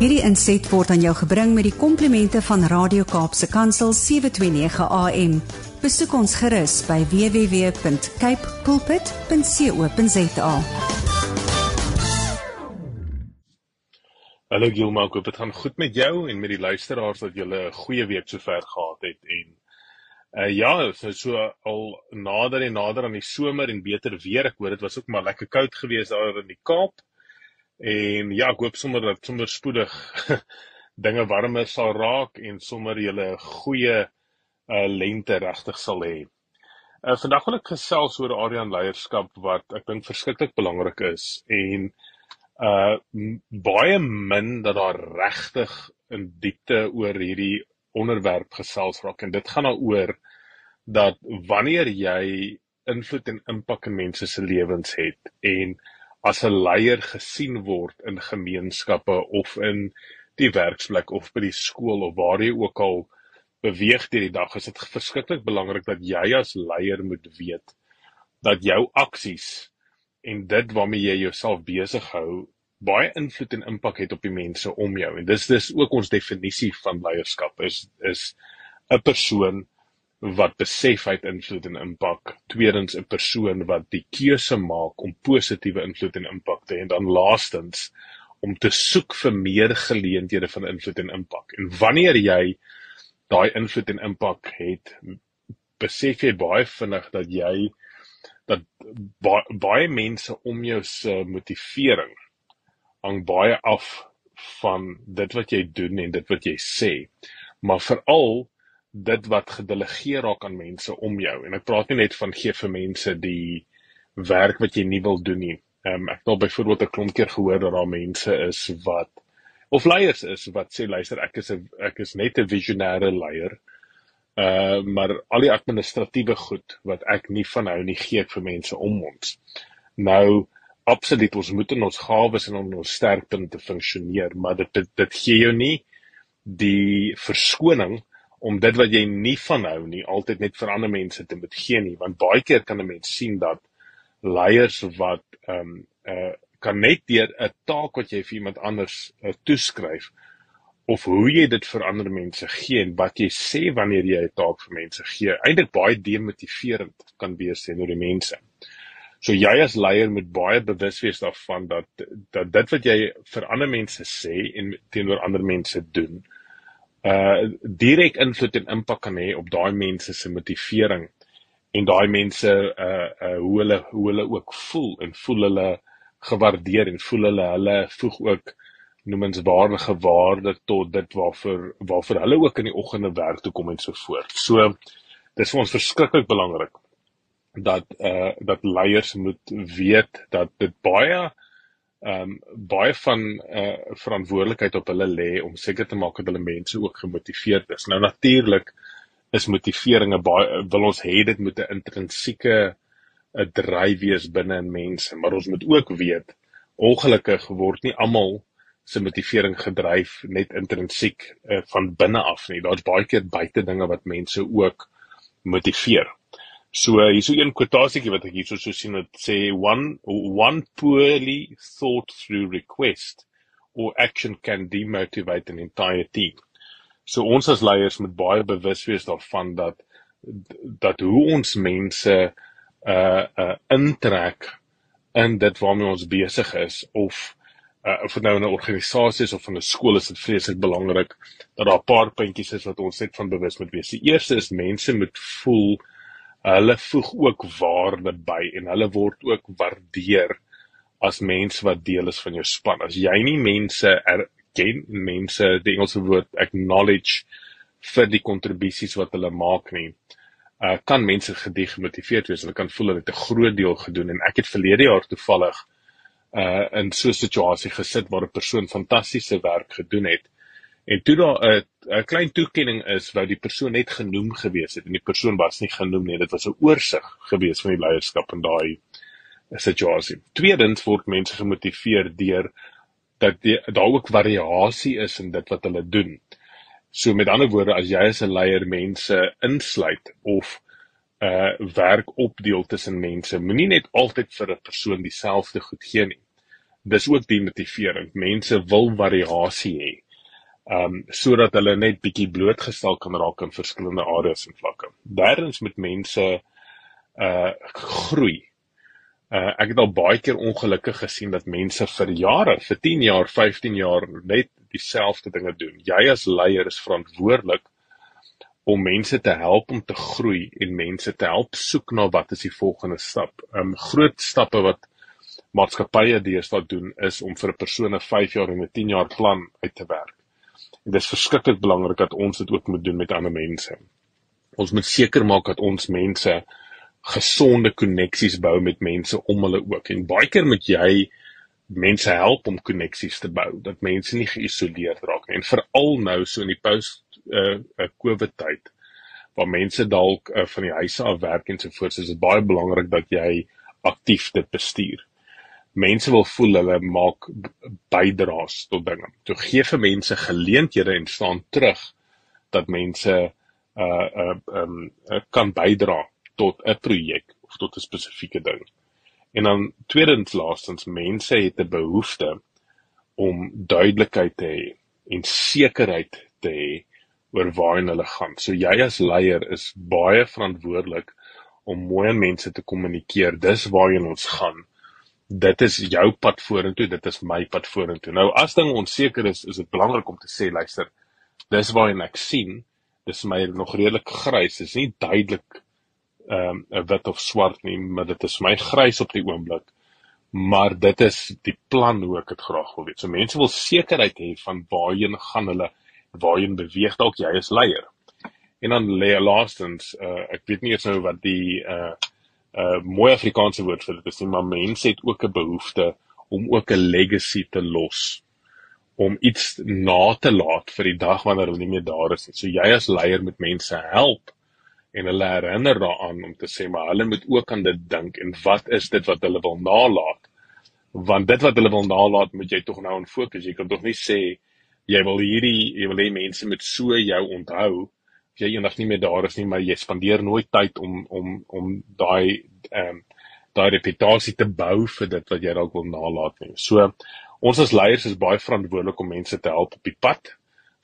Hierdie inset word aan jou gebring met die komplimente van Radio Kaapse Kansel 729 AM. Besoek ons gerus by www.cape pulpit.co.za. Hallo Gilma, ek hoop dit gaan goed met jou en met die luisteraars dat julle 'n goeie week sover gehad het en uh ja, so so al nader en nader aan die somer en beter weer. Ek hoor dit was ook maar lekker koud geweest daar in die Kaap. En ja, ek hoop sommer dat sommer spoedig dinge warmer sal raak en sommer julle goeie uh lente regtig sal hê. Uh vandag wil ek gesels oor Arian leierskap wat ek dink verskriklik belangrik is en uh baie min dat daar regtig in diepte oor hierdie onderwerp gesels raak en dit gaan daaroor dat wanneer jy invloed en impak in mense se lewens het en as 'n leier gesien word in gemeenskappe of in die werksplek of by die skool of waar jy ook al beweeg deur die dag is dit verskriklik belangrik dat jy as leier moet weet dat jou aksies en dit waarmee jy jouself besig hou baie invloed en impak het op die mense om jou. En dis dis ook ons definisie van leierskap is is 'n persoon wat besef hy het invloed en impak. Tweedens 'n persoon wat die keuse maak om positiewe invloed en impak te hê en dan laastens om te soek vir meer geleenthede van invloed en impak. En wanneer jy daai invloed en impak het, besef jy baie vinnig dat jy dat baie, baie mense om jou se motivering hang baie af van dit wat jy doen en dit wat jy sê. Maar veral dit wat gedelegeer raak aan mense om jou. En ek praat nie net van gee vir mense die werk wat jy nie wil doen nie. Ehm um, ek het al byvoorbeeld 'n klomp keer gehoor dat daar mense is wat of leiers is wat sê luister ek is 'n ek is net 'n visionêre leier. Uh maar al die administratiewe goed wat ek nie van hou nie gee ek vir mense om ons. Nou absoluut ons moet in ons gawes en in ons sterkpunte funksioneer, maar dit dit, dit gee jou nie die verskoning om dit wat jy nie van hou nie altyd net vir ander mense te moet gee nie, want baie keer kan 'n mens sien dat leiers wat ehm um, uh kan net deur 'n taak wat jy vir iemand anders uh, toeskryf of hoe jy dit vir ander mense gee en wat jy sê wanneer jy 'n taak vir mense gee, eintlik baie demotiverend kan wees teenoor die mense. So jy as leier moet baie bewus wees daarvan dat dat dit wat jy vir ander mense sê en teenoor ander mense doen, uh direk invloed en impak kan hê op daai mense se motivering en daai mense uh uh hoe hulle hoe hulle ook voel en voel hulle gewaardeer en voel hulle hulle voeg ook noemenswaardige waarde tot dit waarvoor waarvoor hulle ook in die oggende werk toe kom en so voort. So dis vir ons verskriklik belangrik dat uh, dat leiers moet weet dat dit baie ehm um, baie van eh uh, verantwoordelikheid op hulle lê om seker te maak dat hulle mense ook gemotiveerd is. Nou natuurlik is motivering 'n baie wil ons hê dit moet 'n intrinsieke 'n dryf wees binne in mense, maar ons moet ook weet ongelukkig word nie almal se motivering gedryf net intrinsiek uh, van binne af nie. Daar's baie keer buite dinge wat mense ook motiveer. So hierso een kwotasietjie wat ek hierso so sien wat sê one one poorly thought through request or action can demotivate an entire team. So ons as leiers moet baie bewus wees daarvan dat dat hoe ons mense uh uh intrek in dit waarmee ons besig is of uh of nou 'n organisasie is of 'n skool is dit vreeslik belangrik dat daar 'n paar puntjies is wat ons net van bewus moet wees. Die eerste is mense moet voel hulle voeg ook waarde by en hulle word ook waardeer as mense wat deel is van jou span. As jy nie mense erken, mense die Engelse woord acknowledge vir die kontribusies wat hulle maak nie, uh, kan mense gedemotiveerd wees. Hulle kan voel hulle het 'n groot deel gedoen en ek het verlede jaar toevallig uh in so 'n situasie gesit waar 'n persoon fantastiese werk gedoen het En toe daar 'n 'n klein toekenning is wou die persoon net genoem gewees het en die persoon was nie genoem nie. Dit was 'n oorsig gewees van die leierskap in daai situasie. Tweedens word mense gemotiveer deur dat daar ook variasie is in dit wat hulle doen. So met ander woorde, as jy as 'n leier mense insluit of uh werk opdeel tussen mense, moenie net altyd vir 'n persoon dieselfde goed gee nie dis ook die motivering. Mense wil variasie hê. Um sodat hulle net bietjie blootgestel kan raak in verskillende areas en vlakke. Derdens met mense uh groei. Uh ek het al baie keer ongelukkig gesien dat mense vir jare, vir 10 jaar, 15 jaar net dieselfde dinge doen. Jy as leier is verantwoordelik om mense te help om te groei en mense te help soek na wat is die volgende stap. Um groot stappe wat maatskappye deesdae doen is om vir 'n persoon 'n 5 jaar en 'n 10 jaar plan uit te werk. En dit is verskriklik belangrik dat ons dit ook moet doen met ander mense. Ons moet seker maak dat ons mense gesonde koneksies bou met mense om hulle ook. En baie keer moet jy mense help om koneksies te bou dat mense nie geïsoleerd raak nie. En veral nou so in die post uh, uh COVID tyd waar mense dalk uh, van die huise af werk en so voort, is dit baie belangrik dat jy aktief dit bestuur. Mense wil voel hulle maak bydraes tot dinge. Toe gee vir mense geleenthede en staan terug dat mense uh uh um uh, kan bydra tot 'n projek of tot 'n spesifieke ding. En dan tweedens laastens mense het 'n behoefte om duidelikheid te hê en sekerheid te hê oor waarheen hulle gaan. So jy as leier is baie verantwoordelik om mooi aan mense te kommunikeer. Dis waarheen ons gaan. Dit is jou pad vorentoe, dit is my pad vorentoe. Nou as ding onseker is, is dit belangrik om te sê, luister, dis waarheen ek sien. Dis my nog redelik grys. Dit is nie duidelik ehm um, wit of swart nie, maar dit is my grys op die oomblik. Maar dit is die plan hoe ek dit graag wil weet. So mense wil sekerheid hê van waarheen gaan hulle waarheen beweeg dalk jy as leier. En dan lê laastens, uh, ek weet nie eens nou wat die uh uh mooi Afrikaanse woord vir dit is nie, maar mense het ook 'n behoefte om ook 'n legacy te los om iets na te laat vir die dag wanneer hulle nie meer daar is nie. So jy as leier moet mense help en hulle herinner daaraan om te sê maar hulle moet ook aan dit dink en wat is dit wat hulle wil nalat? Want dit wat hulle wil nalat, moet jy tog nou in fokus. Jy kan tog nie sê jy wil hierdie jy wil hê mense moet so jou onthou jy eendag nie meer daar is nie maar jy spandeer nooit tyd om om om daai ehm um, daai reputasie te bou vir dit wat jy dalk wil nalat nie. So ons as leiers is baie verantwoordelik om mense te help op die pad.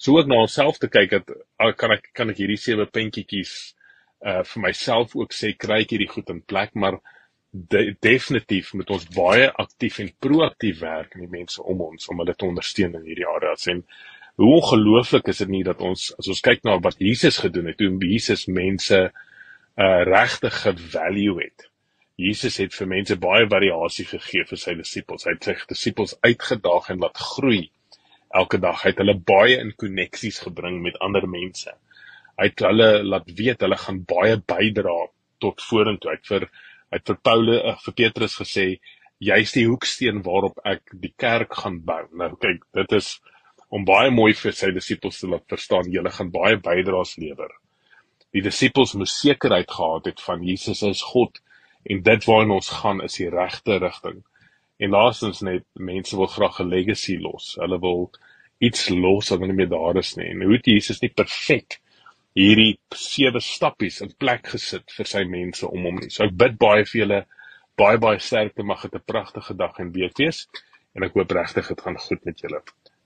So ook na onsself te kyk dat ah, kan ek kan ek hierdie sewe puntjies uh vir myself ook sê kry ek hierdie goed in plek maar de, definitief moet ons baie aktief en proaktief werk met die mense om ons om hulle te ondersteun in hierdie areas en hoe ongelooflik is dit nie dat ons as ons kyk na wat Jesus gedoen het, hoe Jesus mense uh regtig gevalue het. Jesus het vir mense baie variasie gegee vir sy disippels. Hy het sy disippels uitgedaag en laat groei. Elke dag hy het hulle baie in koneksies gebring met ander mense. Hy het hulle laat weet hulle gaan baie bydra tot vorentoe. Hy het vir het vir Paulus uh, vir Petrus gesê jy's die hoeksteen waarop ek die kerk gaan bou. Nou kyk, dit is om baie mooi vir sy disippels te laat verstaan, julle gaan baie bydraes lewer. Die disippels moes sekerheid gehad het van Jesus is God en dit waarna ons gaan is die regte rigting. En laastens net mense wil graag 'n legacy los. Hulle wil iets los wat nie meer daar is nie. En hoe het Jesus nie perfek hierdie sewe stappies in plek gesit vir sy mense om hom nie. So ek bid baie vir julle baie baie sterkte mag dit 'n pragtige dag en week wees en ek hoop regtig dit gaan goed met julle.